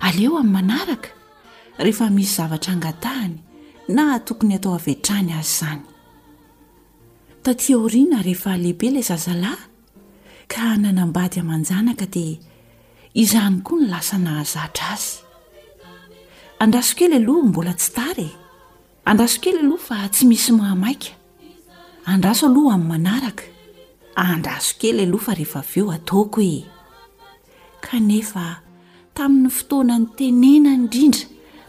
Aleo amin'ny manaraka, rehefa misy zavatra angatahany na tokony atao avy hatrany aza izany. Tatỳ aoriana, rehefa lehibe ilay zazalahy ka nanambady aman-janaka, dia izany koa no lasa nahazatra azy. Andraso kely aloha, mbola tsy tara e! Andraso kely aloha fa tsy misy mahamaika. Andraso aloha amin'ny manaraka. Andraso kely aloha fa rehefa avy eo ataoko e. Kanefa tamin'ny fotoana nitenenany indrindra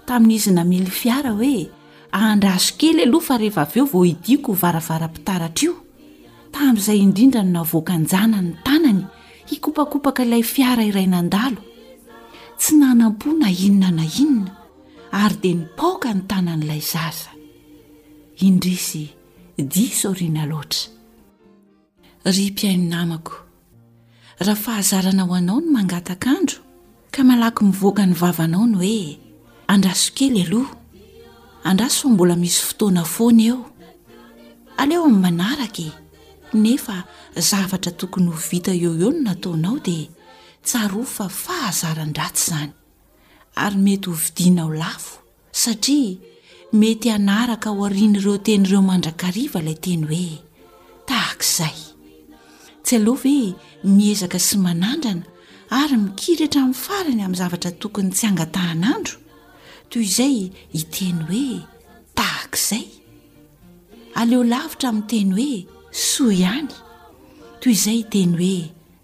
tamin'izy namily fiara hoe andraso kely aloha fa rehefa avy eo vao hidiako io varavaram-pitaratra io. Tamin'izay indrindra no navoaka an-jana ny tanany hikopakopaka ilay fiara iray nandalo. Tsy nanam-po na inona na inona. ary dia nipaoka ny tanan'ilay zaza. Indrisy, diso aoriana loatra. Ry mpihaino namako, raha fahazarana ho anao ny mangataka andro, ka malaky mivoaka ny vavanao ny hoe, Andraso kely aloha. Andraso fa mbola misy fotoana foana eo. Aleo amin'ny manaraka e! nefa zavatra tokony ho vita eo eo no nataonao dia tsarovy fa fahazaran-dratsy izany. ary mety ho vidinao lafo satria mety hanaraka ao aorian'ireo teny ireo mandrakariva ilay teny hoe tahaka izay tsy aloha ve miezaka sy manandrana ary mikiratra amin'ny farany amin'ny zavatra tokony tsy hangatahan'andro toy izay hiteny hoe tahaka izay aleo lavitra amin'ny teny hoe soa ihany toy izay hiteny hoe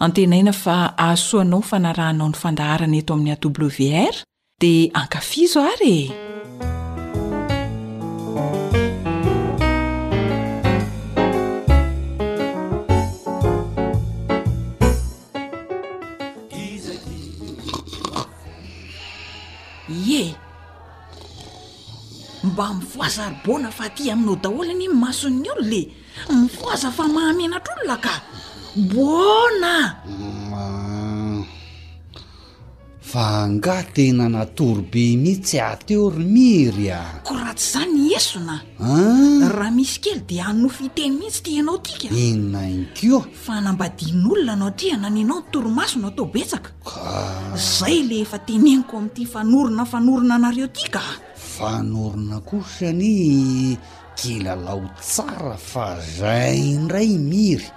Antenaina fa hahasoa anao fanarahanao ny fandaharana eto amin'ny AWR dia ankafizo ary e! Ie! Mba mifoha saribao na faty aminao daholo anie ny mason'ny olona e! Mifohaza fa mahamenatr'olona ka! Buona! Fa angaha tena natory be mihitsy aho teo ry Miry a! Ko raha tsy izany hiesona a! Raha misy kely dia hanonofy hiteny mihitsy ity ianao ity ka! Inona inty ô? Fa hanambadian'olona no atrehana ny anao ny torimaso no atao betsaka. Ka! Izay ilay efa teneniko amin'ity fanorona fanorona anareo ity ka! Fanorona kosa anie i Kilalao tsara fa zay indray i Miry.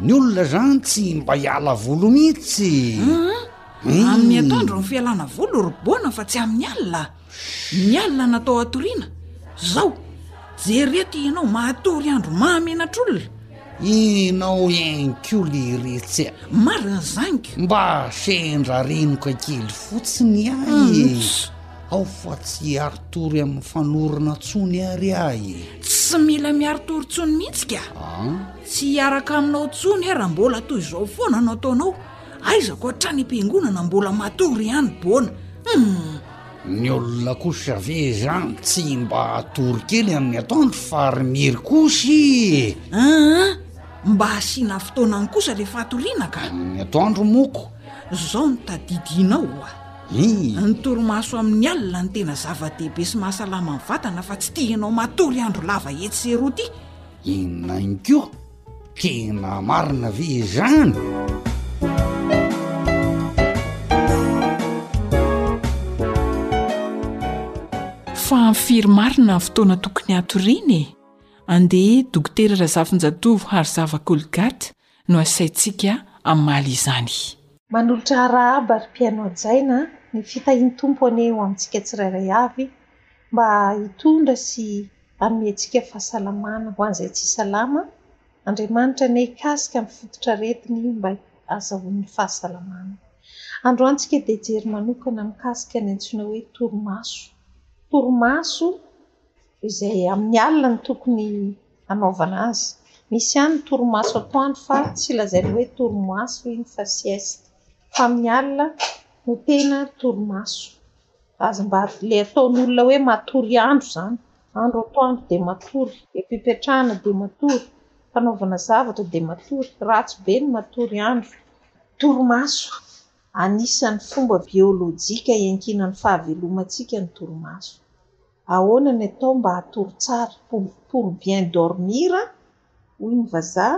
Ny olona zany tsy mba hiala volo mihitsy. Uhm. Amin'ny atoandro ny fialana volo ry Bona fa tsy amin'ny alina. Ny alina natao hatoriana. Zao, jery eto ianao mahatory andro mahamenatr'olona. Ianao ihany koa Liritsy a. Marina izany ka. Mba sendra renoka kely fotsiny ahy e. Ao fa tsy hiaritory amin'ny fanorona tsony ary ahy e. Tsy mila miaritory tsony mihitsy ka. Ah? Tsy hiaraka aminao tsony aho raha mbola toy izao foana no ataonao. Aizako hatrany am-piangonana mbola matory ihany bona. Hmm. Ny olona kosa ve izany tsy mba atory kely amin'ny ataondry fa ry miry kosa e. Aa, mba asiana fotoanany kosa ilay fatoriana ka. Ny atoandro moko. Zao no tadidianao oa. Hi! Ny torimaso amin'ny alina no tena zava-dehibe sy mahasalama ny vatana fa tsy tia ianao matory andro lava etsy sy eroa ity. Inona ihany koa? Tena marina ve izany? Fa amin'ny firy marina ny fotoana tokony hatoriana e? Andeha dokotera Razafinjatovo Harizava Colgate no asaintsika hamaly izany. Manolotra arahaba ry mpihaino hajaina ny fitahian'ny Tompo anie ho amintsika tsirairay avy mba hitondra sy hanome antsika fahasalamana ho an'izay tsy salama, Andriamanitra anie hikasika amin'ny fototr'aretiny mba hazahoan'ny fahasalamana. Androany tsika dia hijery manokana mikasika ny antsoina hoe torimaso. Torimaso. izay amin'ny alina no tokony hanaovana azy. Misy ihany ny torimaso atoandro fa tsy lazaina hoe torimaso iny fa sieste. Fa amin'ny alina no tena torimaso. Aza mba ilay ataon'olona hoe matory andro izany, andro atoandro dia matory, am-pipetrahana dia matory, fanaovana zavatra dia matory, ratsy be ny matory andro. Torimaso, anisan'ny fomba biolojika iankinan'ny fahavelomantsika ny torimaso. Ahoana ny atao mba hatory tsara, pour pour bien dormir hoy ny vazaha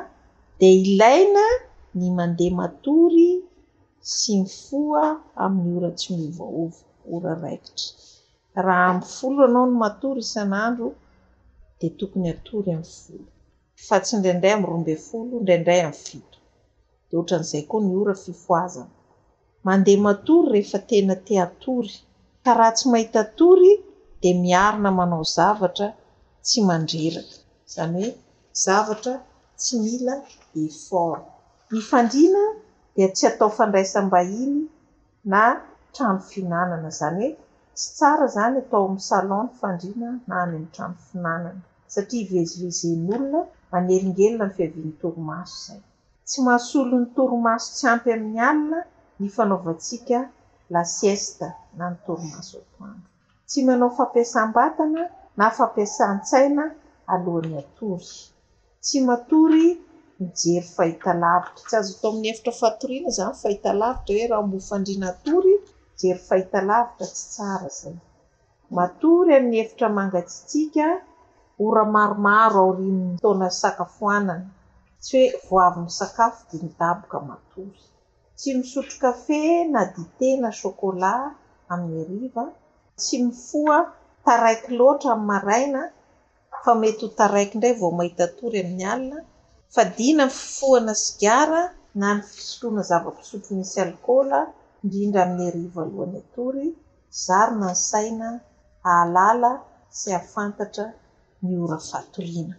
dia ilaina ny mandeha matory sy mifoha amin'ny ora tsy miovaova, ora raikitra. Raha amin'ny folo ianao no matory isan'andro dia tokony hatory amin'ny folo. fa tsy indraindray amin'ny roa ambin'ny folo, indraindray amin'ny fito. Dia ohatran'izay koa ny ora fifohazana. Mandeha matory rehefa tena te hatory, ka raha tsy mahita tory dia miarina manao zavatra tsy mandreraka, izany hoe zavatra tsy mila effort. Ny fandriana dia tsy atao fandraisam-bahiny na trano fihinanana, izany hoe tsy tsara izany atao amin'ny salon ny fandriana na any amin'ny trano fihinanana. satria hivezivezen'olona hanelingelina ny fiavian'ny torimaso izay. Tsy mahasolo ny torimaso tsy ampy amin'ny alina ny fanaovantsika la sieste na ny torimaso atoandro. Tsy manao fampiasam-batana na fampiasan-tsaina alohan'ny hatory. Tsy matory mijery fahitalavitra. Tsy azo atao amin'ny efitra fatoriana izany fahitalavitra hoe raha mofandriana hatory, mijery fahitalavitra, tsy tsara izay. Matory amin'ny efitra mangatsiatsiaka ora maromaro aorian'ny fotoana fisakafoanana. Tsy hoe vao avy misakafo dia midaboka matory. Tsy misotro kafe na dite na sôkôlà amin'ny hariva. Tsy mifoha taraiky loatra amin'ny maraina. fa mety ho taraiky indray vao mahita tory amin'ny alina, fadiana ny fifohana sigara na ny fisoloana zava-pisotro misy alikaola, indrindra amin'ny hariva alohan'ny hatory, zarina ny saina hahalala sy hahafantatra ny ora fatoriana.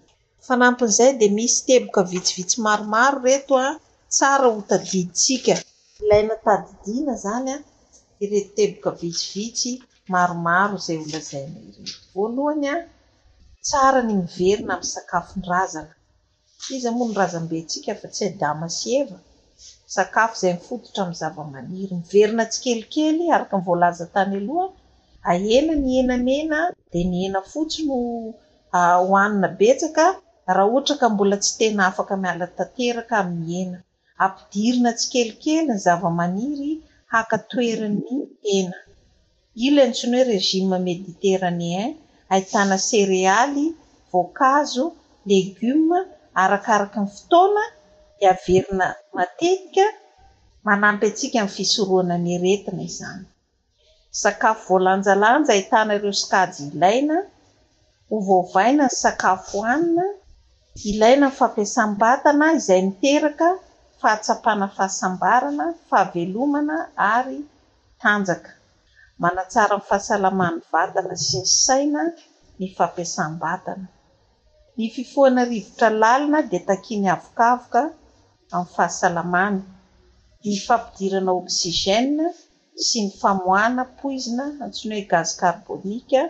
Fanampin'izay dia misy teboka vitsivitsy maromaro ireto a, tsara ho tadidintsika. Ilaina tadidiana izany ireto teboka vitsivitsy maromaro izay ho lazaina ireto. Voalohany, tsara ny miverina amin'ny sakafon-drazana. Iza moa no razambentsika afa tsy Adama sy Eva? Sakafo izay mifototra amin'ny zavamaniry. Miverina tsikelikely, araka ny voalaza tany aloha, ahena ny hena mena, dia ny hena fotsy no hohanina betsaka raha ohatra ka mbola tsy tena afaka miala tanteraka amin'ny hena. Ampidirina tsikelikely ny zavamaniry haka toeran'ny hena. Io ilay antsoina hoe régime méditerranéen, ahitana serealy, voankazo, legioma, arakaraky ny fotoana dia averina matetika. Manampy antsika amin'ny fisorohana ny aretina izany. Sakafo voalanjalanja ahitana ireo sokajy ilaina hovaovaina ny sakafo hohanina, ilaina ny fampiasam-batana izay miteraka fahatsapana fahasambarana, fahavelomana ary tanjaka, manatsara ny fahasalaman'ny vatana sy ny saina ny fampiasam-batana. Ny fifohana rivotra lalina dia takian'ny avokavoka amin'ny fahasalamana, ny fampidirana oxygène sy ny famoahana poizina antsoina hoe gazy karbonika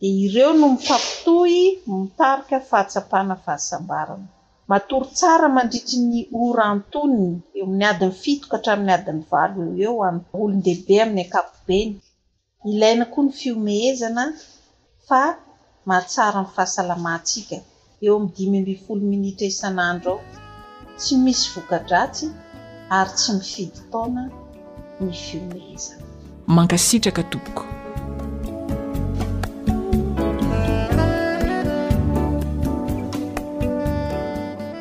dia ireo no mifampitohy mitarika fahatsapana fahasambarana. Matory tsara mandritry ny ora antonony, eo amin'ny adiny fito ka hatramin'ny adiny valo eo ho eo, amin'ny olon-dehibe amin'ny ankapobeny. Ilaina koa ny fihomehezana. fa mahatsara ny fahasalamantsika eo amin'ny dimy ambin'ny folo minitra isan'andro eo, tsy misy voka-dratsy ary tsy mifidy taona ny fihomehezana. Mankasitraka tompoko.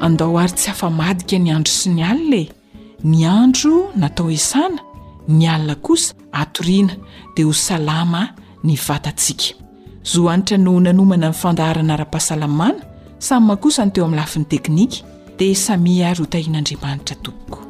Andao ary tsy afa-madika ny andro sy ny alina e! Ny andro natao hiasana, ny alina kosa hatoriana dia ho salama ny vatantsika. Zo Hanitra no nanomana ny fandaharana ara-pahasalamana, samy maha kosa ny teo amin'ny lafiny teknika dia samia ary ho tahian'Andriamanitra tompoko.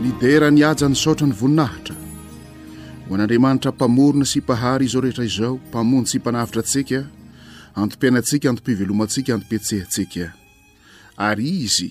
Midera ny haja ny saotra ny voninahitra. Ho an'Andriamanitra mpamorona sy mpahary izao rehetra izao, mpamono sy mpanavotra antsika, antom-piainantsika, antom-pivelomantsika, antom-pihetsehantsika. Ary izy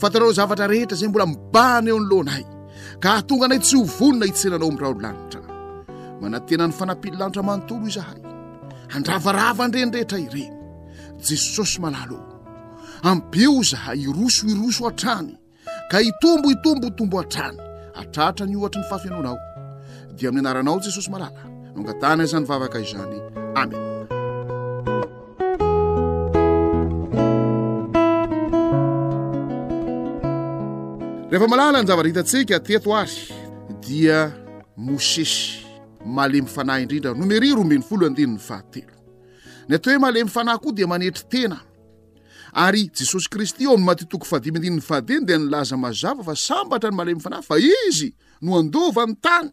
Fantanao ny zavatra rehetra izay mbola mibahana eo anoloanay, ka hahatonga anay tsy ho vonona hitsena anao amin'ny raolanitra. Manantena ny fanampian'ny lanitra manontolo izahay. Handravarava an'ireny rehetra ireny. Jesosy malalo, ampio izahay hiroso hiroso hatrany, ka hitombo hitombo hitombo hatrany, hatratra ny ohatry ny fahafenoanao. Dia amin'ny anaranao Jesosy malala, no angatahana izany vavaka izany. Amen. Rehefa malala ny zavatra hitantsika teto ary dia mosesy malemy fanahy indrindra nomery rombin'ny folo andininy fahatelo ny atao hoe malemy fanahy koa dia manetry tena ary jesosy kristy eo amin'ny matitoko fadimy andininy fahadiny dia nylaza mazava fa sambatra ny malemy fanahy fa izy no andova ny tany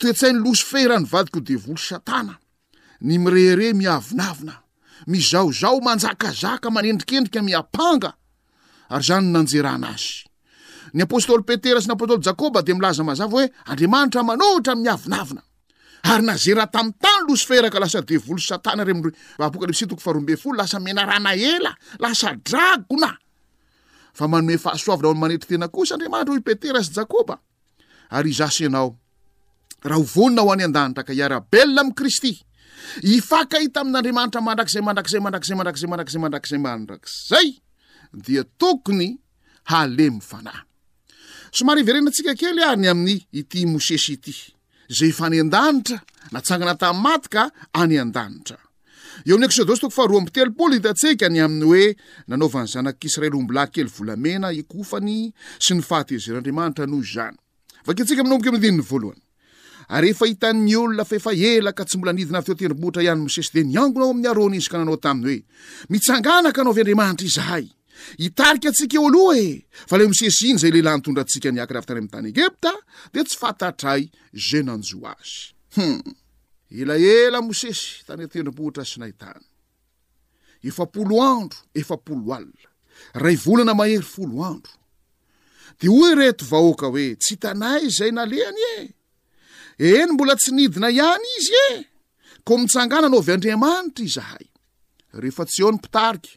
Toe-tsain'i Losifera ny vadiko devoly Satana, ny mirehareha miavonavona, mizahozaho manjakazaka manendrikendrika miampanga, ary izany no nanjerana azy. Ny apostoly Petera sy ny apostoly Jakoba dia milaza mazava hoe Andriamanitra manohitra ny miavonavona. Ary nazera tamin'ny tany Losifera ka lasa devoly Satana re mry Apokalypsy toko faharoa ambin'ny folo, lasa menarana ela, lasa dragona. Fa manome fahasoavana ho an'ny manetry tena kosa Andriamanitra hoy Petera sy Jakoba. Ary izaho sy ianao, raha ho vonona ho any an-danitra ka hiara-belona amin'i Kristy, hifankahita amin'Andriamanitra mandrakizay, mandrakizay, mandrakizay, mandrakizay, mandrakizay, mandrakizay, mandrakizay, dia tokony halemy fanahy. Somary hiverenantsika kely ary ny amin'ity Mosesy ity. izay efa any an-danitra, natsangana tamin'ny maty ka any an-danitra. Eo amin'ny Eksodosy toko faharoa amby telopolo, hitantsika ny amin'ny hoe nanaovan'ny zanak'Israely ombilahy kely volamena hikofany sy ny fahatezeran'Andriamanitra noho izany. Vakintsika manomboka amin'ny andininy voalohany. Ary efa hitan'ny olona fa efa ela ka tsy mbola nidina avy teo tendrombohitra ihany Mosesy, dia niangona ao amin'ny Arona izy ka nanao taminy hoe, Mitsanganaka anao avy Andriamanitra izahay. Hitarika antsika eo aloha e! Fa le Mosesy iny zay lehilahy nitondra antsika niakatra avy tany amin'ny tany Egypta de tsy fantatray ze nanjo azy. Hum! Elaela Mosesy tany an-tendrombohitra Sinay tany. Efapolo andro, efapolo alina. Ray volana mahery folo andro. De hoy reto vahoaka hoe tsy hitanay izay nalehany e! Eny mbola tsy nidina ihany izy e! Ko mitsanganana ho avy Andriamanitra izahay. Rehefa tsy eo ny mpitarika.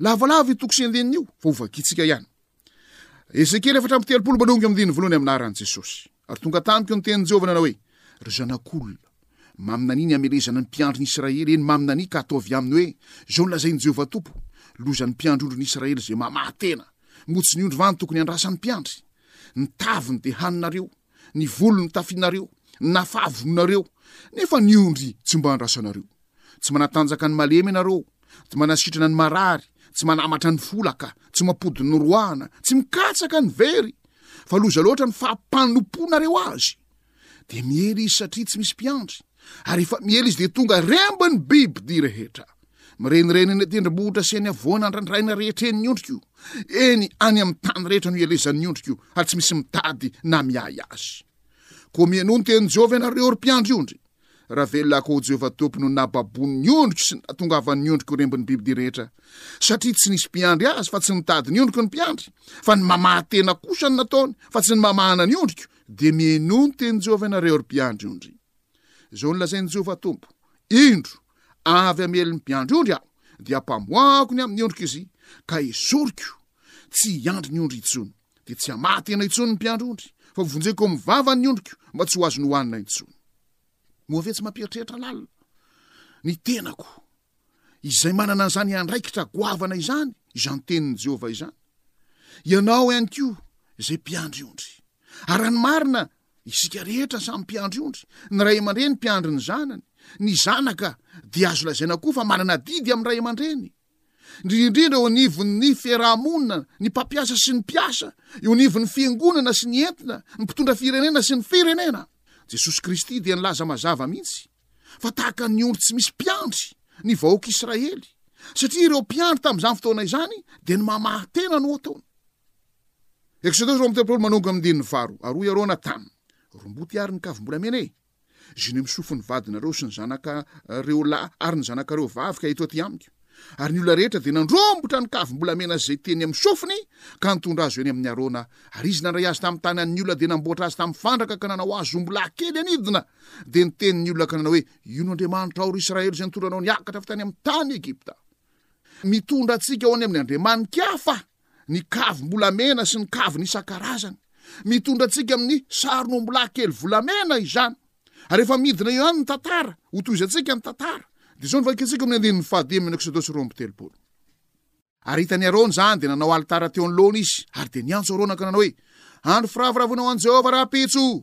Lavalava io toko sy andininy io fa ho vakintsika ihany. Ezekiela efatra amby telopolo mbola onga amin'ny diny voalohany amin'ny anaran'i Jesosy. Ary tonga tamiko ny tenin'i Jehovah nanao hoe, Ry zanak'olona, maminania ny hamelezana ny mpiandrin'i Israely, eny maminania ka ataovy aminy hoe, Izao no lazain'i Jehovah Tompo, Lozan'ny mpiandry ondrin'i Israely izay mamaha tena, moa tsy ny ondry va no tokony handrasan'ny mpiandry? Ny taviny dia haninareo, ny volony tafinareo, ny nafavononareo, nefa ny ondry tsy mba andrasanareo. Tsy manatanjaka ny malemy ianareo, tsy manasitrana ny marary, tsy manamatra ny folaka, tsy mampody ny roahana, tsy mikatsaka ny very, fa loza loatra ny fahampanompoanareo azy. Dia miely izy satria tsy misy mpiandry, ary efa miely izy dia tonga remba ny bibidia rehetra. Mirenireny eny an-tendrombohitra sy eny avoana andrandraina rehetra eny ny ondriko, eny any amin'ny tany rehetra no ielezan'ny ondriko, ary tsy misy mitady na miahy azy. Koa mihainoa ny tenin'i Jehovah ianareo, ry mpiandry ondry. Raha velona akoho Jehovah Tompo no nababoany ny ondriko sy nahatongavany ny ondriko ho rembin'ny bibidia rehetra, satria tsy nisy mpiandry azy fa tsy nitady ny ondriko ny mpiandry, fa ny mamaha tena kosa no nataony fa tsy ny mamahana ny ondriko, dia mihainoa ny tenin'i Jehovah ianareo ry mpiandry ondry. Izao no lazain'i Jehovah Tompo, Indro, avy hamely ny mpiandry ondry aho, dia hampamoahako ny amin'ny ondriko izy, ka hesoriko, tsy hiandry ny ondry intsony. dia tsy hamaha tena intsony ny mpiandry ondry, fa ho vonjeko amin'ny vava ny ondriko mba tsy ho azony hohanina intsony. Moa ve tsy mampieritreritra lalina ny tenako, izay manana an'izany andraikitra goavana izany, izany tenin'i Jehovah izany? Ianao ihany koa, izay mpiandry ondry. Araha ny marina, isika rehetra samy mpiandry ondry, ny ray aman-dreny mpiandry ny zanany, ny zanaka dia azo lazaina koa fa manana adidy amin'ny ray aman-dreny. indrindra indrindra eo anivon'ny fiarahamonina, ny mpampiasa sy ny mpiasa, eo anivon'ny fiangonana sy ny entina, ny mpitondra firenena sy ny firenena. Jesosy Kristy dia nilaza mazava mihitsy fa tahaka ny ondry tsy misy mpiandry ny vahoaka Israely, satria ireo mpiandry tamin'izany fotoana izany dia ny mamaha tena no ataony. Eksodosy roa amby telopolo manomboka amin'ny andininy faharoa. Aroy arona tam. Romboty ary ny kavim-bolamena e. Zino eo amin'ny sofin'ny vadinareo sy ny zanakareo lahy ary ny zanakareo vavy ka eto aty amiko. Ary ny olona rehetra dia nandrombotra ny kavim-bolamena izay teny amin'ny sofiny ka nitondra azy eo eny amin'i Arona. Ary izy nandray azy tamin'ny tany an'ny olona dia namboatra azy tamin'ny fandraka ka nanao azy ombilahy kely hanidina. Dia niteny ny olona ka nanao hoe, Io no Andriamanitra ao, ry Israely, izay nitondra anao niakatra avy tany amin'ny tany Egypta. Mitondra antsika ho any amin'ny andriamani-kafa. ny kavim-bolamena sy ny kavina isan-karazany. Mitondra antsika amin'ny saron'ombilahy kely volamena izany. Ary efa midina eo ihany ny tantara, ho tohizantsika ny tantara. Dia izao no vakintsika amin'ny andininy fahadimy amin'ny Eksodo sy roa amby telopolo. Ary hitan'i Arona izany, dia nanao alitara teo anoloany izy, ary dia niantso Arona ka nanao hoe, Andro firavoravoana ho an'i Jehovah rahampitso!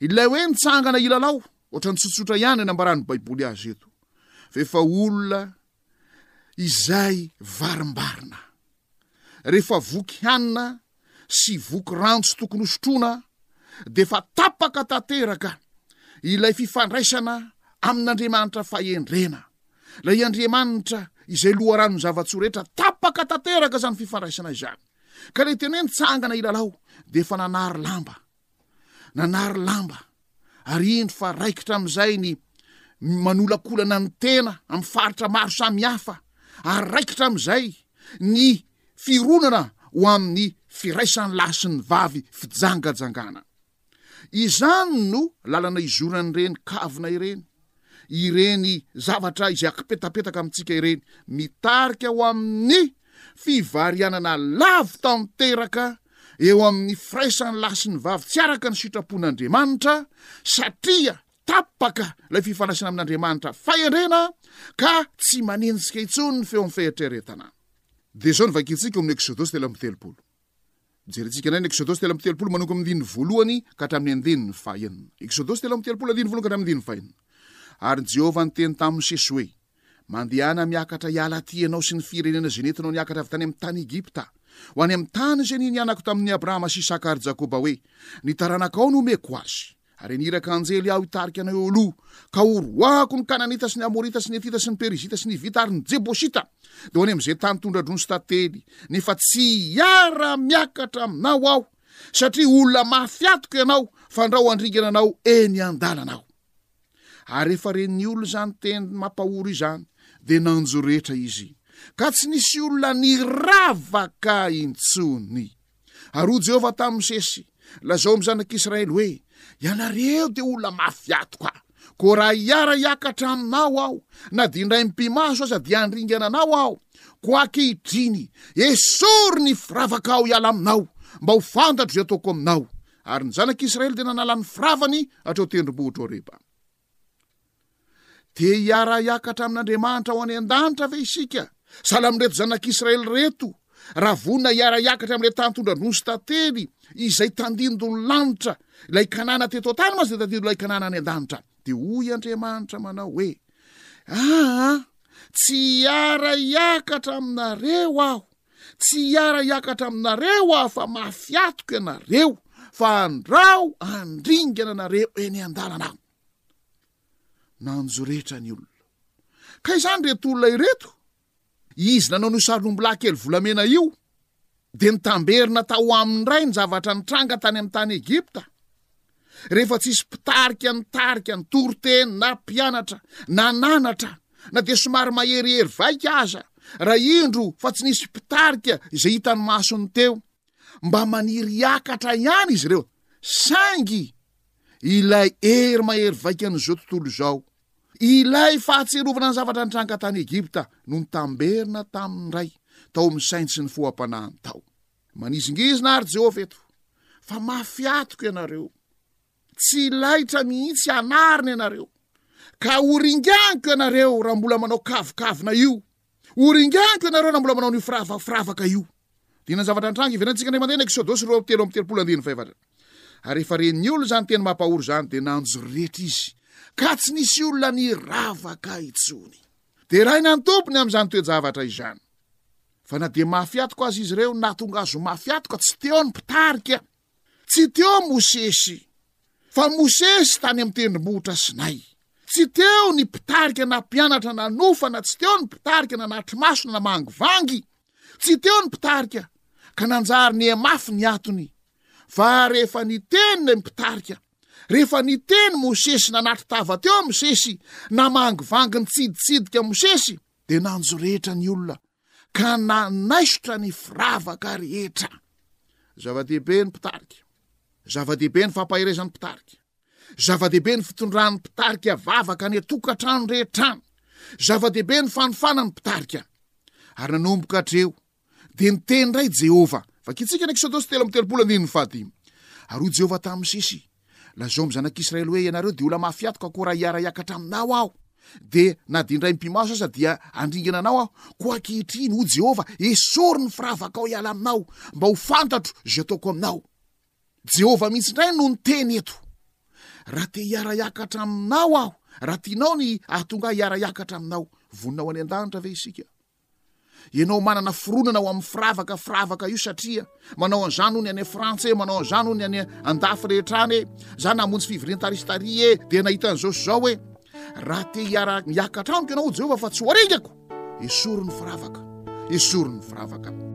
Ilay hoe mitsangana hilalao, ohatran'ny tsotsotra ihany ny ambaran'ny Baiboly azy eto, fa efa olona izay varimbarina. Rehefa voky hanina sy voky rano tsy tokony hosotroana, dia efa tapaka tanteraka ilay fifandraisana amin'Andriamanitra fahendrena. Ilay Andriamanitra izay loharanon'ny zava-tsoa rehetra, tapaka tanteraka izany fifandraisana izany. ka le tena hoe nitsangana hilalao de efa nanary lamba nanary lamba ary indro fa raikitra amin'izay ny manolakolana ny tena amin'ny faritra maro samy hafa ary raikitra amin'izay ny fironana ho amin'ny firaisan'ny lahy sy ny vavy fijangajangana Izany no lalana izoran'ireny kavina ireny, ireny zavatra izay akipetapetaka amintsika ireny, mitarika ho amin'ny fivarianana lavo tanteraka eo amin'ny firaisan'ny lahy sy ny vavy tsy araka ny sitrapon'Andriamanitra, satria tapaka ilay fifandraisana amin'Andriamanitra fahendrena ka tsy manenjika intsony ny feon'ny fieritreretana. Dia izao no vakintsika ao amin'ny Eksodosy telo amby telopolo. Jerentsika indray ny Eksodosy telo amby telopolo manomboka amin'ny andininy voalohany ka hatramin'ny andininy fahenina. Eksodosy telo amby telopolo andininy voalohany ka hatramin'ny andininy fahenina. Ary Jehovah niteny tamin'i Mosesy hoe, Mandehana miakatra hiala atỳ ianao sy ny firenena izay nentinao niakatra avy tany amin'ny tany Egypta, ho any amin'ny tany izay ninianako tamin'i Abrahama sy Isaka ary Jakoba hoe, 'Ny taranakao no omeko azy. Ary haniraka anjely aho hitarika anao eo aloha, ka horoahako ny Kananita sy ny Amorita sy ny Etita sy ny Perizita sy ny Hivita ary ny Jebosita, dia ho any amin'izay tany tondra-drony sy tantely, nefa tsy hiara-miakatra aminao aho, satria olona mafy atoko ianao, fandrao handringana anao eny an-dalana aho. Ary rehefa ren'ny olona izany teny mampahory izany, dia nanjoretra izy, ka tsy nisy olona niravaka intsony. Ary hoy Jehovah tamin'i Mosesy, Lazao amin'ny zanak'Israely hoe, Ianareo dia olona mafy atoka. Koa raha hiara-hiakatra aminao aho, na dia indray mipimaso aza dia handringana anao aho. Koa ankehitriny, esory ny firavaka ao hiala aminao, mba ho fantatro izay ataoko aminao. Ary ny zanak'Israely dia nanala ny firavany hatreo tendrombohitra Horeba. Dia hiara-hiakatra amin'Andriamanitra ao any an-danitra ve isika, sahala amin'ireto zanak'Israely ireto, raha vonona hiara-hiakatra amin'ilay tany tondra-drosy tantely, izay tandindon'ny lanitra, ilay Kanana teto an-tany mantsy dia tandindon'ilay Kanana any an-danitra. Dia hoy Andriamanitra manao hoe, Aa, tsy hiara-hiakatra aminareo aho. Tsy hiara hiakatra aminareo aho fa mafiatoko ianareo fa andrao andringana anareo eny an-dalana aho. Nanjoretra ny olona. Ka izany ireto olona ireto, izy nanao an'io sarin'ombilahy kely volamena io, dia nitamberina tao aminy indray ny zavatra nitranga tany amin'ny tany Egypta. rehefa tsisy mpitarika nitarika ny toriteny na mpianatra nananatra na dia somary maherihery vaika aza raha indro fa tsy nisy mpitarika izay hitany masony teo mba maniry akatra ihany izy ireo saingy ilay hery mahery vaika an'izao tontolo izao ilay fahatsirovana ny zavatra nitranga tany egipta no nitamberina tamin'ny ray tao amin'ny saintsy ny foam-panahany tao Manizingizina àry Jehovah eto, fa mafy atoko ianareo. Tsy laitra mihitsy hanarina ianareo, ka horinganiko ianareo raha mbola manao kavokavona io. Horinganiko ianareo raha mbola manao an'io firavaka, firavaka io. Dina zavatra nitranga ivelantsika indray mandeha ny Eksodosy roa amby telo amby telopolo andininy fahefatra. Ary rehefa ren'ny olona izany teny mampahory izany, dia nanjoretra izy, ka tsy nisy olona niravaka intsony. Deraina ny Tompo ny amin'izany toe-javatra izany. Fa na dia mafy antoka aza izy ireo, nahatonga azy ho mafy antoka, tsy teo ny mpitarika. Tsy teo Mosesy, fa Mosesy tany amin'ny tendrombohitra Sinay. Tsy teo ny mpitarika na mpianatra nanofana, tsy teo ny mpitarika na natri-maso na namangivangy. Tsy teo ny mpitarika, ka nanjary nihemafy ny atony. Fa rehefa niteny ilay mpitarika, rehefa niteny Mosesy nanatri-tava teo Mosesy, namangivangy nitsiditsidika Mosesy, dia nanjoretra ny olona ka nanaisotra ny firavaka rehetra. Zava-dehibe ny mpitarika. Zava-dehibe ny fampaherezan'ny mpitarika. Zava-dehibe ny fitondran'ny mpitarika vavaka any an-tokantrano rehetra any. Zava-dehibe ny fanofana ny mpitarika. Ary nanomboka hatreo Dia niteny indray Jehovah. Vakintsika ny Eksodosy telo amby telopolo, andininy fahadimy. Ary hoy Jehovah tamin'i Mosesy, Lazao amin'ny zanak'Israely hoe, Ianareo dia olona mahafiato, ka koa raha hiara-hiakatra aminao aho, dia na dia indray mpi-maso aza dia handringana anao aho. Koa ankehitriny, hoy Jehovah, esory ny firavakao hiala aminao, mba ho fantatro izay ataoko aminao. Jehovah mihitsy indray no niteny eto. Raha te hiara-hiakatra aminao aho, raha tianao ny hahatonga ahy hiara-hiakatra aminao, vonona ho any an-danitra ve isika? Ianao manana fironana ao amin'ny firavaka firavaka io satria manao an'izany hono ny any Frantsa e, manao an'izany hono ny any andafy rehetra any e, za namonjy fivorian-tarisitaria e, dia nahita an'izao sy izao e. Raha te hiara hiakatra amiko ianao Jehovah fa tsy ho aringako, esory ny firavaka, esory ny firavaka.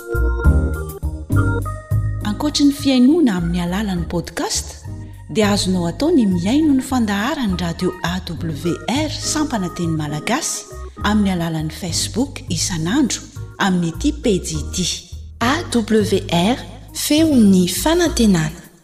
Ankoatry ny fihainoana amin'ny alalan'ny podcast dia azonao atao ny mihaino ny fandaharan'ny radio awr sampana teny malagasy amin'ny alalan'ny facebook isan'andro amin'ity pejy ity awr feon'ny fanantenana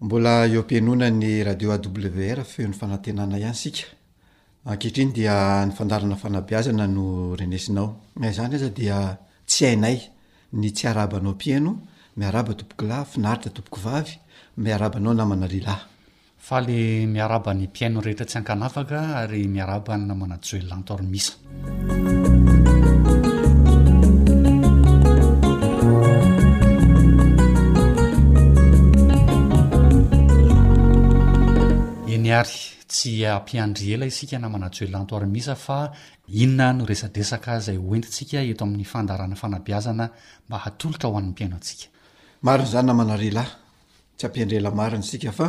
Mbola eo am-pihainoanan'ny radio AWR feo ny fanantenana ihany isika. Ankehitriny dia ny fandaharana fanabeazana no renesinao. Na izany aza dia tsy hainay ny tsy arahaba anao mpihaino, miarahaba tompokolahy, finaritra tompokovavy, miarahaba anao namana lehilahy. Faly miarahaba ny mpihaino rehetra tsy ankanafaka ary miarahaba ny namana Joel Antorimisa. tsy ampiandry ela isika namana joelanto ary misa fa inona no resadresaka izay hoentintsika eto amin'ny fandarana fanabiazana mba hatolotra ho an'ny mpiaino antsika mariny izany namana rela tsy ampiandry ela mariny isika fa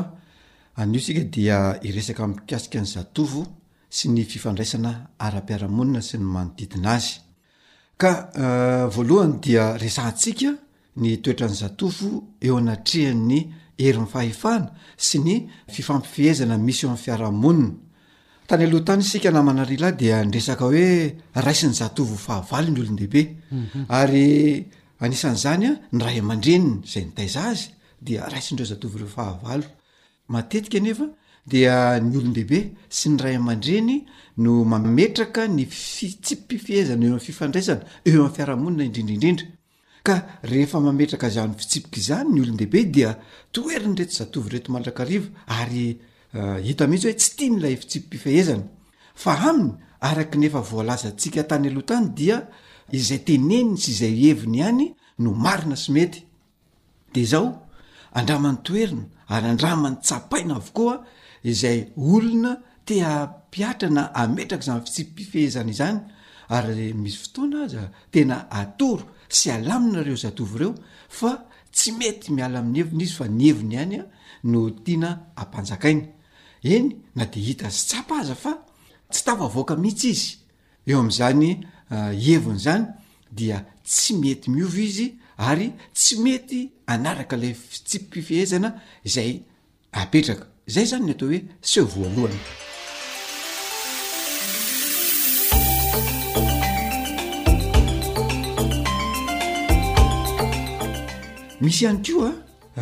anio isika dia iresaka mikasika ny zatovo sy ny fifandraisana ara-piarahamonina sy ny manodidina azy. Ka voalohany dia resahantsika ny toetran'ny zatovo eo anatrehan'ny herin'ny fahefana sy ny fifampifehezana misy eo amin'ny fiarahamonina. Tany aloha tany isika namana ry lahy dia niresaka hoe raisin'ny zatovo ho fahavalo ny olon-dehibe mhm. ary anisan'izany ny ray aman-dreniny izay nitaiza azy dia raisin'ireo zatovo ireo fahavalo. Matetika anefa dia ny olon-dehibe sy ny ray aman-dreny no mametraka ny fitsipi-pifehezana eo amin'ny fifandraisana eo amin'ny fiarahamonina indrindra indrindra ka rehefa mametraka izany fitsipika izany ny olon-dehibe dia toheriny ireto zatovo ireto mandrakariva ary eh, hita mihitsy hoe tsy tiany ilay fitsipi-pifehezana fa aminy araka ny efa voalazantsika tany aloha tany dia izay teneniny sy izay heviny ihany no marina sy mety Dia izao, andraman'ny toerana ary andraman'ny tsapaina avokoa izay olona te hampihatra na hametraka izany fitsipi-pifehezana izany ary re misy fotoana aza tena atoro sy alamina ireo zatovo ireo fa tsy mety miala amin'ny heviny izy fa ny heviny ihany a no tiana hampanjakaina. Eny na dia hita sy tsapa aza fa tsy tafavoaka mihitsy izy Eo amin'izany heviny izany dia tsy mety miova izy ary tsy mety hanaraka ilay fitsipi-pifehezana izay apetraka. Izay izany ny atao hoe seho voalohany. Misy ihany koa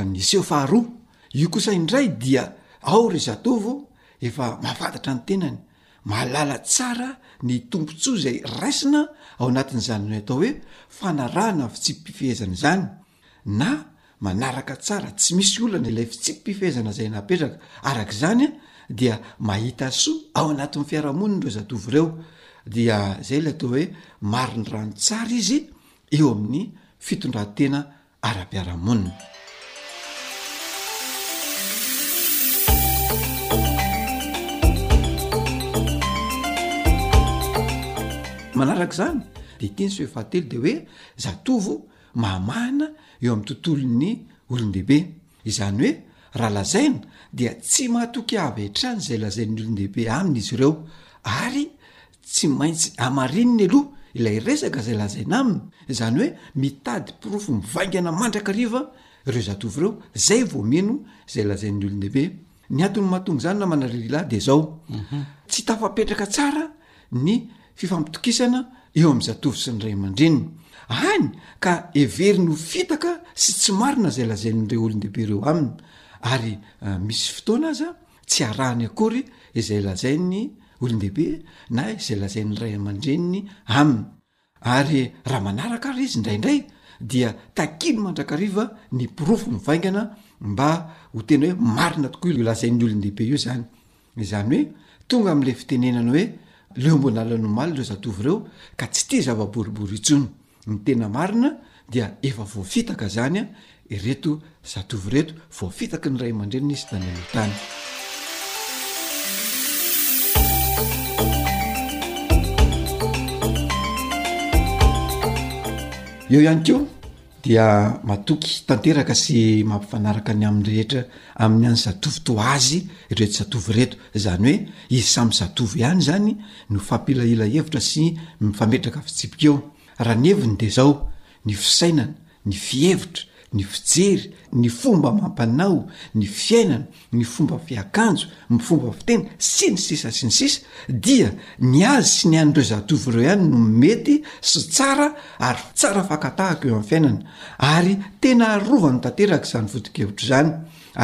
ny seho faharoa. Io kosa indray dia ao ry zatovo efa mahafantatra ny tenany. Mahalala tsara ny tombontsoa izay raisina ao anatin'izany atao hoe fanarahana fitsipi-pifehezana izany na manaraka tsara tsy misy olana ilay fitsipi-pifehezana izay napetraka. Araka izany dia mahita soa ao anatin'ny fiarahamoniny ireo zatovo ireo. Dia izay ilay atao hoe marindrano tsara izy eo amin'ny fitondran-tena ara-piarahamonina. Manaraka izany dia ity ny seho fahatelo dia hoe zatovo mahamahana eo amin'ny tontolon'ny olon-dehibe. Izany hoe raha lazaina dia tsy mahatoky avy hatrany izay lazain'ny olon-dehibe aminy izy ireo ary Tsy maintsy hamarininy aloha ilay resaka izay lazaina aminy, izany hoe mitady porofo mivaingana mandrakariva ireo zatovo ireo, izay vao mino izay lazain'ny olon-dehibe. Ny antony mahatonga izany namana ry Lila dia izao, tsy tafapetraka tsara ny fifampitokisana eo amin'ny zatovo sy ny ray aman-dreniny, hany ka heveriny ho fitaka sy tsy marina izay lazain'ireo olon-dehibe ireo aminy, ary misy fotoana aza Tsy arahany akory izay lazain'ny olon-dehibe na izay lazain'ny ray aman-dreniny aminy. Ary raha manaraka ary izy indraindray dia takiny mandrakariva ny porofo mivaingana mba ho tena hoe marina tokoa io lazain'ny olon-dehibe io zany. Izany hoe tonga amin'ilay fitenenana hoe leo ambony lalana omaly ireo zatovo ireo ka tsy tia zava-boribory intsony. Ny tena marina dia efa voafitaka izany ireto zatovo ireto, voafitaky ny ray aman-dreniny izy tany aloha tany. Eo ihany koa dia matoky tanteraka sy mampifanaraka ny amin'ny rehetra amin'ny any zatovo toa azy ireto zatovo ireto, izany hoe izy samy zatovo ihany izany no fampilahila hevitra sy mifametraka fitsipika eo, raha ny heviny dia izao, ny fisainana, ny fihevitra, ny fijery, ny fomba amam-panao, ny fiainana, ny fomba fiakanjo, ny fomba fiteny, sy ny sisa sy ny sisa, dia ny azy sy ny an'ireo zatovo ireo ihany no mety sy tsara ary tsara fakan-tahaka eo amin'ny fiainana, ary tena arovany tanteraka izany foto-kevitra izany,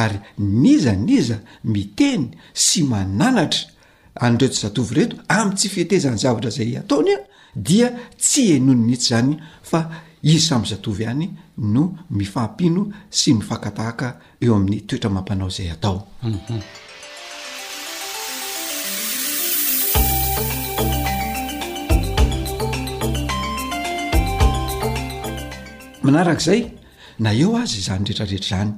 ary n'iza n'iza miteny sy mananatra an'ireto zatovo ireto amy tsy fetezany zavatra zay ataony a dia tsy enony mihitsy zany fa izy samy zatovo ihany no mifampino sy mifankatahaka eo amin'ny toetra mampanao zay atao manarak'izay na eo azy zany retraretra zany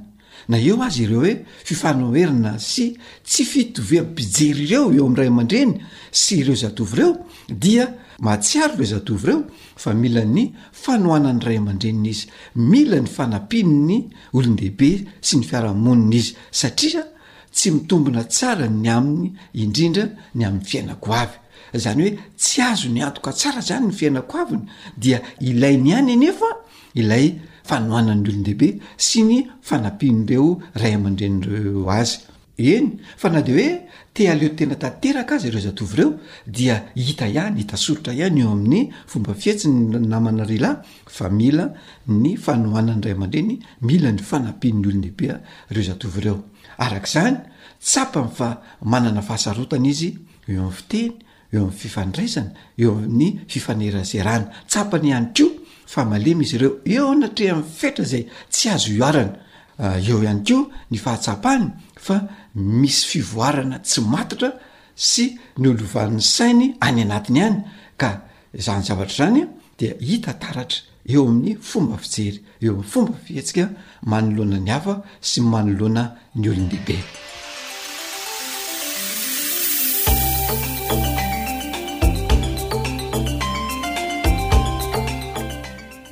Na eo aza ireo hoe fifanoherana sy tsy fitoviam-pijery ireo eo amin'ny ray aman-dreny sy ireo zatovo ireo, dia mahatsiaro ireo zatovo ireo fa mila ny fanohanan'ny ray aman-dreniny izy, mila ny fanampian'ny olon-dehibe sy ny fiarahamonina izy, satria tsy mitombina tsara ny aminy indrindra ny amin'ny fiaina-goavy. Izany hoe tsy azony antoka tsara izany ny fiaina-koaviny, dia ilainy ihany anefa ilay fanohanan'ny olon-dehibe sy ny fanampian'ireo ray aman-drenin'ireo azy. Eny fa na dia hoe te haleo tena tanteraka aza ireo zatovo ireo dia hita ihany, hita soritra ihany eo amin'ny fomba fihetsiny ny namana ry lahy fa mila ny fanohanan'ny ray aman-dreny, mila ny fanampian'ny olon-dehibe ireo zatovo ireo. Araka izany, tsapany fa manana fahasarotana izy eo amin'ny fiteny, eo amin'ny fifandraisana eo amin'ny fifaneraserana. Tsapany ihany koa fa malemy izy ireo eo anatrehan'ny fetra izay tsy azo iharana. Eo ihany koa ny fahatsapany fa misy fivoarana tsy matotra sy nolovan'ny sainy any anatiny any ka izany zavatra izany dia hita taratra eo amin'ny fomba fijery, eo amin'ny fomba fihetsika manoloana ny hafa sy manoloana ny olon-dehibe.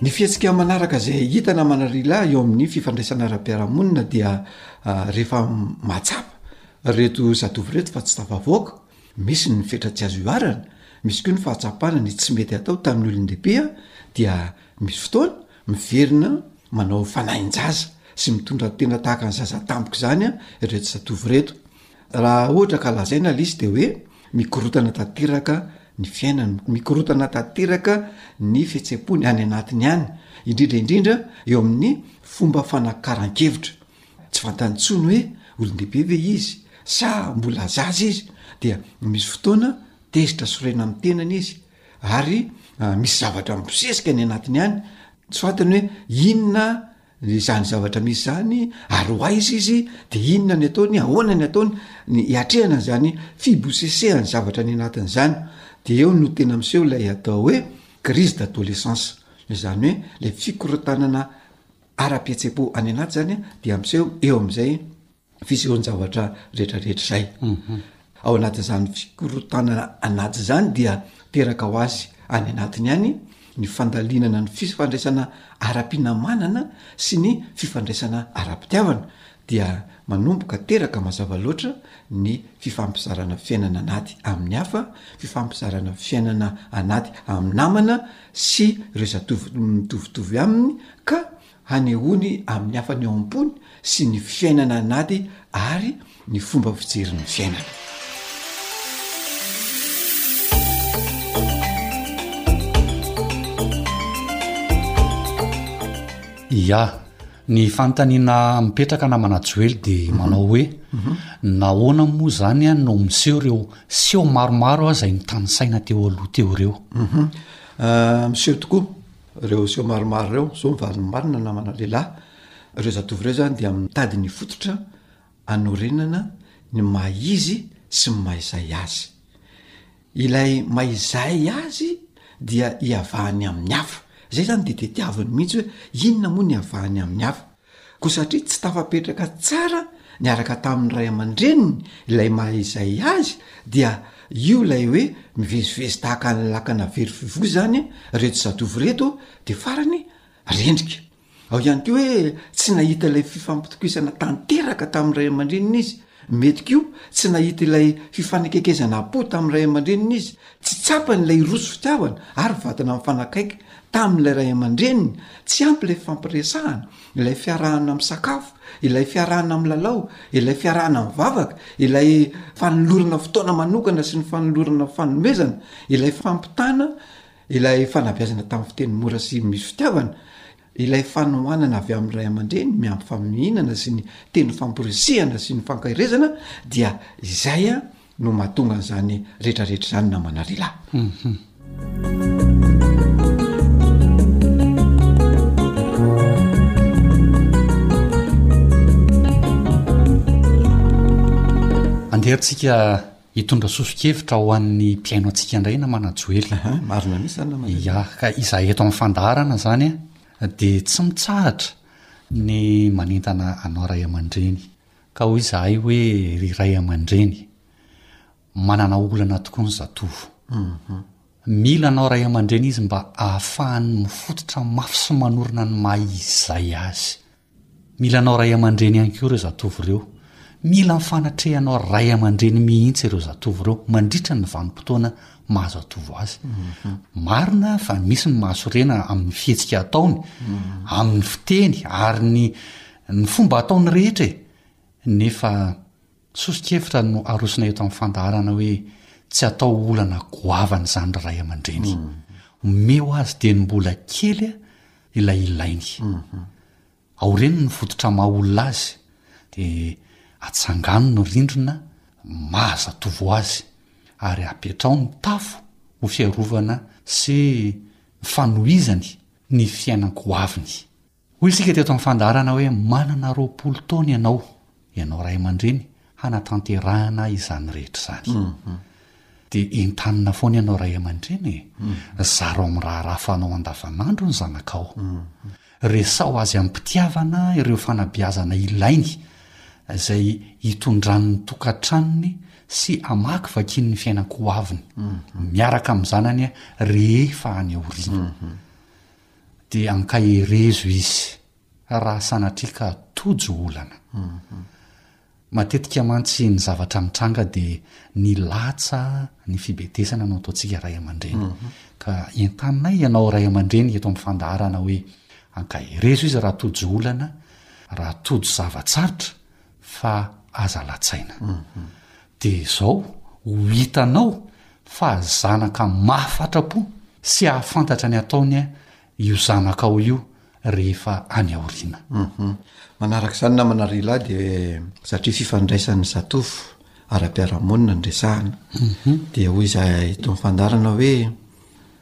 Ny fihetsika manaraka izay hitana manarila eo amin'ny fifandraisana ara-piarahamonina dia ah, rehefa mahatsapa reto zatovo reto fa tsy tafavoaka Misy ny fetra tsy azo ihoarana, misy koa ny fahatsapana ny tsy mety atao tamin'ny olon-dehibe dia misy fotoana miverina manao fanahin-jaza sy mitondra tena tahaka ny zaza tampoka izany ireto zatovo ireto. Raha ohatra ka lazaina lisy dia hoe mikorotana tanteraka ny fiainany, mikorotana tanteraka ny fihetsem-pony any anatiny any, indrindra indrindra eo amin'ny fomba fanakaran-kevitra. Tsy fantany intsony hoe olon-dehibe ve izy sa mbola zaza izy dia misy fotoana tezitra sorena amin'ny tenany izy ary misy zavatra mibosesika any anatiny any, tsy fantany hoe inona izany zavatra misy izany ary ho aiza izy de inona ny ataony, ahoana ny ataony ny hiatrehana an'izany fibosesehan'ny zavatra any anatiny izany, de eo no tena miseho ilay atao hoe crise d'adolescence, izany hoe le fikorontanana ara-pihetseham-po any anaty izany dia miseho eo amin'izay fisehoan-javatra rehetrarehetra izay ao anatin'izany fikorontanana anaty izany dia teraka ho azy any anatiny any ny fandalinana ny fifandraisana ara-pinamanana sy ny fifandraisana ara-pitiavana dia manomboka teraka mazava loatra ny fifampizarana fiainana anaty amin'ny hafa fifampizarana fiainana anaty amin'ny namana sy ireo zatovo mitovitovy aminy ka hanehoany amin'ny hafa ny ao am-pony sy ny fiainana an'ady ary ny fomba fijery ny fiainana. Ia. Ny fanontaniana mipetraka namana Joely dia manao hoe, nahoana moa izany no miseho ireo seho maromaro izay notanisaina teo aloha teo ireo? Miseho tokoa ireo seho maromaro ireo, izao ny valiny marina namana lehilahy, ireo zatovo ireo izany dia mitady ny fototra hanorenana ny maha izy sy ny maha izay azy. Ilay maha izay azy dia iavahany amin'ny hafa. Izay izany dia tetiaviny mihitsy hoe inona moa ny iavahany amin'ny hafa. Koa satria tsy tafapetraka tsara niaraka tamin'ny ray aman-dreniny ilay maha izay azy dia io ilay hoe mivezivezy tahaka ny lakana very vy voa izany ireo tsy zatovo ireto dia farany rendrika. Ao ihany koa hoe tsy nahita ilay fifampitokisana tanteraka tamin'ny ray aman-dreniny izy. Mety koa tsy nahita ilay fifanekekezana am-po tamin'ny ray aman-dreniny izy. Tsy tsapany ilay roso fitiavana ary vatana mifanakaiky tamin'ilay ray aman-dreniny. Tsy ampy ilay fifampiresahana, ilay fiarahana misakafo, ilay fiarahana milalao, ilay fiarahana mivavaka, ilay fanolorana fotoana manokana sy ny fanolorana fanomezana, ilay fampitana Ilay fanabeazana tamin'ny fiteny mora sy misy fitiavana, ilay fanohanana avy amin'ny ray aman-dreny miampy famihinana sy ny teny famporisihana sy ny fankaherezana dia izay no mahatonga an'izany rehetrarehetra izany namana lehilahy. Andeha tsika Hitondra soso-kevitra ho an'ny mpihaino antsika indray namana Joely. Aha, marina mihitsy izany namana. Ia, ka izahay eto amin'ny fandaharana izany dia tsy mitsahatra ny manentana anao ray aman-dreny. Ka hoy izahay hoe ry ray aman-dreny, manana olana tokoa ny zatovo. Mila anao ray aman-dreny izy mba ahafahany mifototra mafy sy manorina ny maha izy izay azy. Mila anao ray aman-dreny ihany koa ireo zatovo ireo. Mila ny fanatrehanao ray aman-dreny mihitsy ireo zatovo ireo mandritra ny vanim-potoana maha-zatovo azy. Marina fa misy ny mahasorena amin'ny fihetsika ataony, amin'ny fiteny ary ny ny fomba ataony rehetra e! Nefa Soso-kevitra no arosonay eto amin'ny fandaharana hoe tsy atao olana goavana izany ry ray aman-dreny. Omeo azy dieny mbola kely ilay ilainy. Aoreno ny fototra maha olona azy dia atsangano ny rindrina maha zatovo azy ary apetraho ny tafo ho fiarovana sy fanohizany ny fiainan-ko aviny. Hoy isika teto amin'ny fandaharana hoe manana roapolo taona ianao, ianao ray aman-dreny, hanatanterahana izany rehetra izany. Dia entanina foana ianao ray aman-dreny e! Zaro amin'ny raharaha fanao andavanandro ny zanakao. Resaho azy amim-pitiavana ireo fanabeazana ilainy, izay hitondrany ny tokantranony sy hamakivakiany ny fiainan-ko aviny, miaraka amin'ny zanany rehefa any aoriana. dia ankaherezo izy raha sanatria ka tojo olana. Matetika mantsy ny zavatra mitranga dia ny latsa, ny fibedesana no ataontsika ray aman-dreny. Ka entaninay ianao ray aman-dreny eto amin'ny fandaharana hoe ankaherezo izy raha tojo olana, raha tojo zava-tsarotra, fa aza latsaina de zao ho hitanao fa zanaka mahafatra-po sy ahafantatra ny ataony a io zanakao io rehefa any aoriana. Hum manaraka izany namana ry lahy de satria fifandraisan'ny zatovo ara-piarahamonina no resahana dia hoy izahay eto amin'ny fandaharana hoe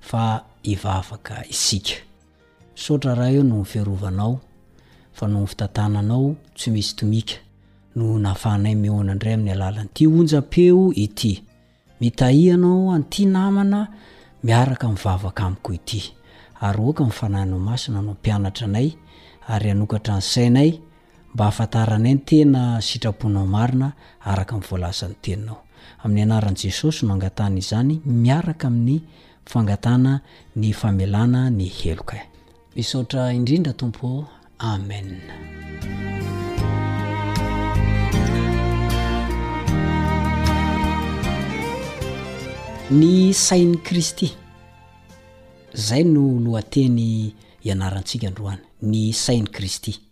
fa hivavaka isika. Misaotra Ray o noho ny fiarovanao fa noho ny fitantananao tsy misy tomika no nahafahanay mihaona indray amin'ny alalan'ity onjam-peo ity. Mitahy Anao an'ity namana miaraka mivavaka amiko ity. Aroaka ny Fanahinao Masina hanao mpianatra anay ary hanokatra ny sainay Mba hahafantaranay ny tena sitraponao marina araka ny voalazan'ny Teninao. Amin'ny anaran'i Jesosy no angatahana izany miaraka amin'ny fangatahana ny famelana ny heloka. Misaotra indrindra Tompo ô! Amen. Ny sain'i Kristy. Izay no lohateny ianarantsika androany, ny sain'i Kristy.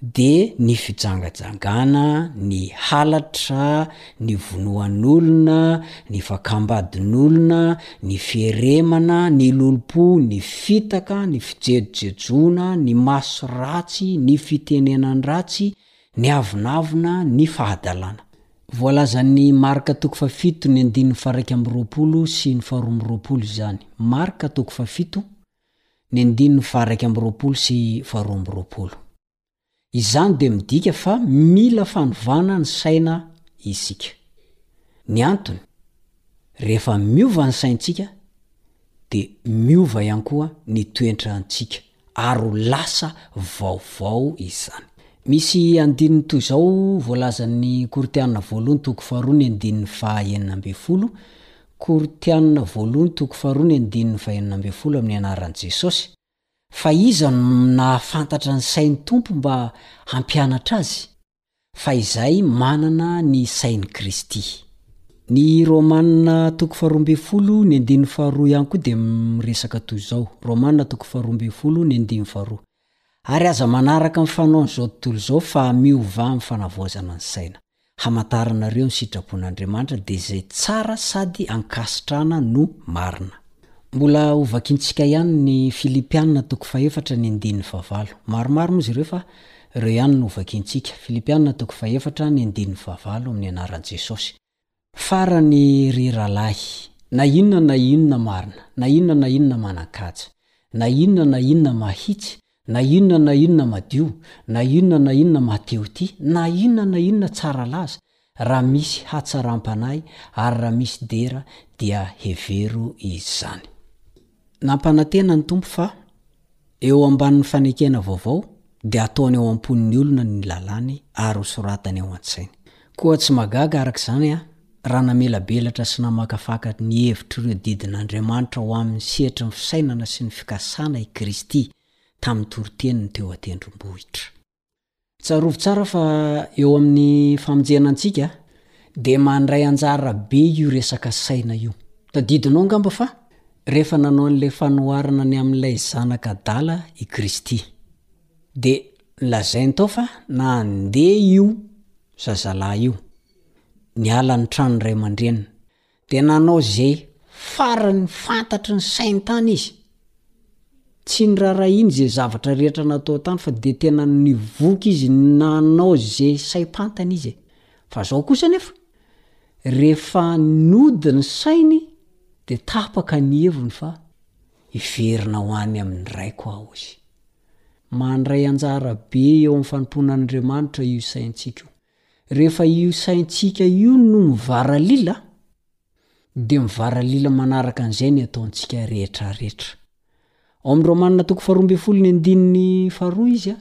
dia ny fijangajangana, ny halatra, ny vonoan'olona, ny fakam-badin'olona, ny fieremana, ny lolompo, ny fitaka, ny fijejojejoana, ny maso ratsy, ny fitenenan-dratsy, ny avonavona, ny fahadalana. Voalazan'ny Marka toko fahafito ny andininy faharaika amby roapolo sy ny faharoa amby roapolo izany. Marka toko fahafito, Ny andininy faha-iraika amby roapolo sy faharoa amby roapolo. Izany dia midika fa mila fanovana ny saina isika. Ny antony, rehefa miova ny saintsika, dia miova ihany koa ny toentrantsika, ary ho lasa vaovao izany. Misy andininy toy izao voalazan'ny Korintiana voalohany toko faharoa ny andininy faha-enina ambin'ny folo, Korintiana voalohony toko faharoa ny andininy fahenina ambin'ny folo amin'ny anaran'i Jesosy, fa iza no nahafantatra ny sain'ny Tompo mba hampianatra azy? fa izay manana ny sain'i Kristy. Ny Romana toko faharoa ambin'ny folo ny andininy faharoa ihany koa dia miresaka toy izao, Romana toko faharoa ambin'ny folo ny andininy faharoa, Ary aza manaraka ny fanaon'izao tontolo izao, fa miovà amin'ny fanavaozana ny saina. hamantaranareo ny sitrapon'Andriamanitra dia izay tsara sady ankasitrahana no marina. Mbola ho vakintsika ihany ny Filipiana toko fahefatra ny andininy fahavalo. Maromaro moa izy ireo fa ireo ihany no ho vakintsika. Filipiana toko fahefatra ny andininy fahavalo amin'ny anaran'i Jesosy. Farany ry rahalahy, na inona na inona marina, na inona na inona manan-kaja, na inona na inona mahitsy, na inona na inona madio, na inona na inona mahatehotia, na inona na inona tsara laza, raha misy hatsaram-panahy, ary raha misy dera, dia hevero izany. Nampanantena ny Tompo fa. Eo ambanin'ny fanekena vaovao, dia ataony ao am-pon'ny olona ny lalàny ary hosoratany ao an-tsainy. Koa tsy mahagaga, araka izany, raha namelabelatra sy namakafaka ny hevitr'ireo didin'Andriamanitra ho amin'ny sehatry ny fisainana sy ny fikasana i Kristy tamin'ny toriteniny teo an-tendrombohitra. Tsarovy tsara fa eo amin'ny famonjena antsika dia mandray anjara be io resaka saina io. Tadidinao angamba fa rehefa nanao an'ilay fanoharana ny amin'ilay Zanak' adala i Kristy, dia lazainy tao fa nandeha io zazalahy io, niala ny tranon'ny ray aman-dreniny. Dia nanao izay farany fantatry ny sainy tany izy. Tsy niraharahiany izay zavatra rehetra natao tany fa dia tena nivoky izy nanao izay saim-pantany izy e. Fa izao kosa anefa, rehefa nody ny sainy dia tapaka ny heviny fa hiverina ho any amin'ny Raiko aho izy. Mandray anjara be eo amin'ny fanompoana an'Andriamanitra io saintsika io. Rehefa io saintsika io no mivaralila, dia mivaralila manaraka an'izay ny ataontsika rehetrarehetra. Ao amin'ny Romana toko faharoa ambin'ny folo ny andininy faharoa izy a,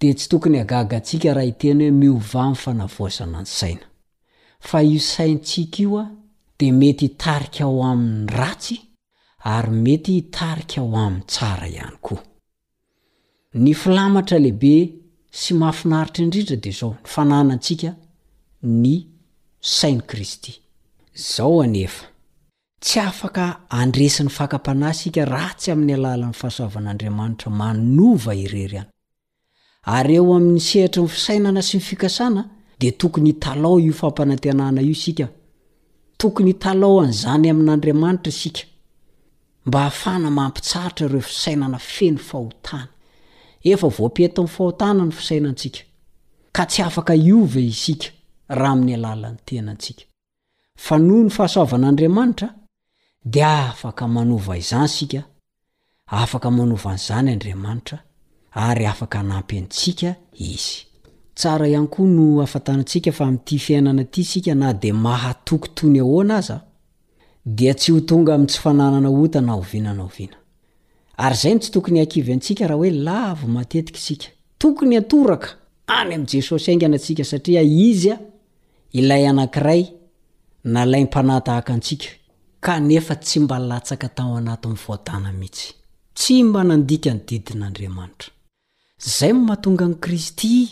dia tsy tokony hagaga antsika raha hiteny hoe miovà amin'ny fanavaozana ny saina. Fa io saintsika io a, dia mety hitarika ho amin'ny ratsy ary mety hitarika ho amin'ny tsara ihany koa. Ny filamatra lehibe sy mahafinaritra indrindra dia izao, ny fananantsika ny Sain'i Kristy. Izao anefa, tsy afaka handresy ny fakam-panahy isika raha tsy amin'ny alalan'ny fahasoavan'Andriamanitra manova irery ihany. Ary eo amin'ny sehatry ny fisainana sy ny fikasana dia tokony hitalaho io fampanantenana io isika, tokony hitalaho an'izany amin'Andriamanitra isika. mba hahafahana mampitsahatra ireo fisainana feno fahotana. Efa voampia tao amin'ny fahotana ny fisainantsika, ka tsy afaka hiova isika raha amin'ny alalan'ny tenantsika. Fa noho ny fahasoavan'Andriamanitra, dia afaka manova izany isika, afaka manova an'izany Andriamanitra, ary afaka hanampy antsika Izy. Tsara ihany koa no hahafantarantsika fa amin'ity fiainana ity isika na dia mahatoky toy ny ahoana aza, dia tsy ho tonga amin'ny tsy fananana ota na oviana na oviana. Ary izay no tsy tokony hahakivy antsika raha hoe lavo matetika isika. Tokony hatoraka any amin'i Jesosy haingana isika satria Izy ilay anankiray nalaim-panahy tahaka antsika, kanefa tsy mba latsaka tao anatin'ny voadàna mihitsy. Tsy mba nandika ny didin'Andriamanitra. Zay no mahatonga an'i Kristy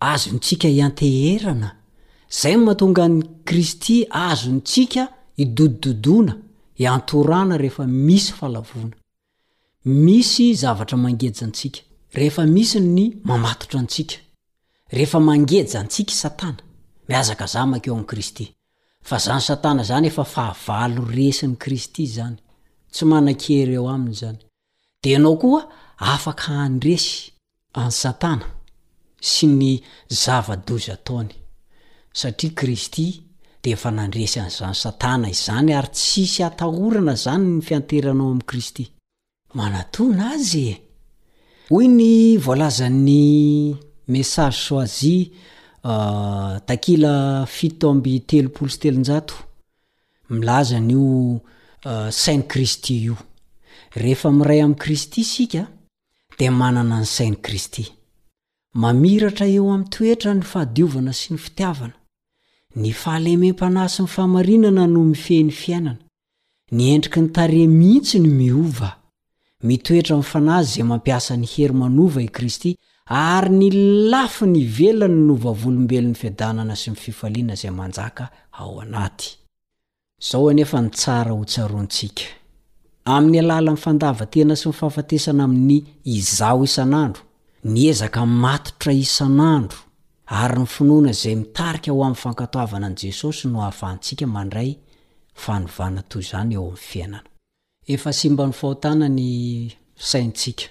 azontsika ianteherana, zay no mahatonga an'i Kristy azontsika idododona, iantorana rehefa misy falavona. Misy zavatra mangeja antsika, rehefa misy ny mamatotra antsika, rehefa mangeja antsika i Satana, mihazakazaha mankeo amin'i Kristy. Fa zany Satana zany efa fahavalo resin'i Kristy zany, tsy manan-kery eo aminy zany. Dia ianao koa afaka handresy an'i Satana sy ny zava-doza ataony, satria Kristy dia efa nandresy an'izany Satana izany ary tsisy atahorana izany ny fianteranao amin'i Kristy. Manatona Azy e! Hoy ny voalazan'ny Message Choisi, takila fito amby telopolo sy telonjato, Milaza an'io sain'i Kristy io. Rehefa miray amin'i Kristy isika, dia manana ny sain'i Kristy. Mamiratra eo amin'ny toetra ny fahadiovana sy ny fitiavana. Ny fahalemem-panahy sy ny fahamarinana no mifehy ny fiainana. Ny endriky ny tarehy mihitsy no miova. Mitoetra amin'ny fanahy izay mampiasa ny hery manova i Kristy, ary ny lafiny ivelany no vavolombelon'ny fiadanana sy ny fifaliana izay manjaka ao anaty. Izao anefa no tsara hotsaroantsika, Amin'ny alalan'ny fandavan-tena sy ny fahafatesana amin'ny Izaho isan'andro, ny ezaka matotra isan'andro, ary ny finoana izay mitarika ho amin'ny fankatoavana an'i Jesosy no ahafahantsika mandray fanovana toy izany eo amin'ny fiainana. Efa simba ny fahotana ny saintsika.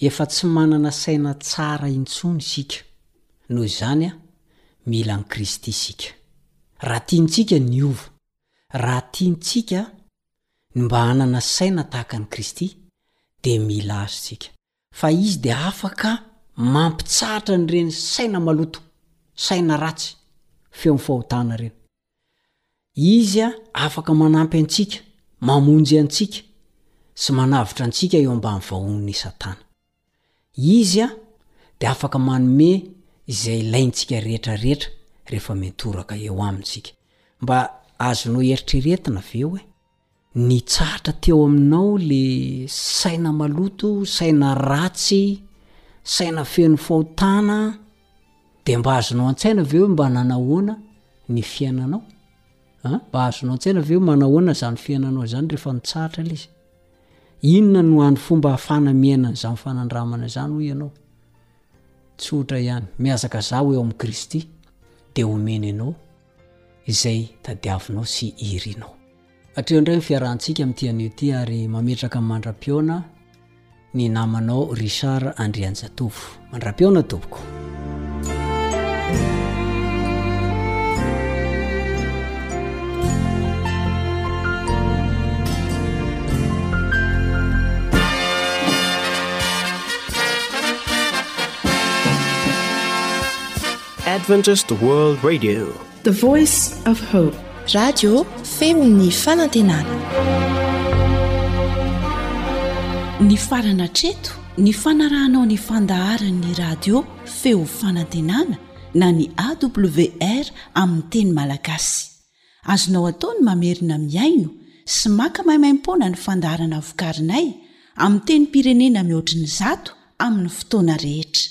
Efa tsy manana saina tsara intsony isika. Noho izany, mila an'i Kristy isika. Raha tiantsika ny hiova, raha tiantsika ny mba hanana saina tahaka an'i Kristy, dia mila Azy isika. Fa izy dia afaka mampitsahatra an'ireny saina maloto, saina ratsy, feon'ny fahotana ireny. Izy afaka manampy antsika, mamonjy antsika, sy manavotra antsika eo ambany vahohon'i Satana. Izy dia afaka manome izay ilaintsika rehetra rehetra rehefa mitoraka eo Aminy isika. Mba azonao eritreretina ve hoe. Nitsahatra teo aminao le saina maloto, saina ratsy, saina feno fahotana, de mba azonao antsaina ve hoe mba nanahoana ny fiainanao? an? mba azonao antsaina ve hoe manahoana zany fiainanao zany rehefa nitsahatra le izy? inona no any fomba hafana miaina an'izany fanandramana izany hoy ianao? tsotra ihany, mihazakazaho eo amin'i Kristy, de homeny anao izay tadiavinao sy irinao. Atreho indray ny fiarahantsika amin'ity anio ity ary mametraka mandra-pihaona ny namanao Richard Andrianjatovo. Mandra-pihaona tompoko. Adventist World Radio, the voice of hope. Radio feon'ny fanantenana. Ny farana hatreto, ny fanarahanao ny fandaharan'ny radio feo fanantenana na ny AWR amin'ny teny malagasy. Azonao atao ny mamerina mihaino sy maka maimaimpoana ny fandaharana vokarinay amin'ny tenim-pirenena mihoatry ny zato amin'ny fotoana rehetra.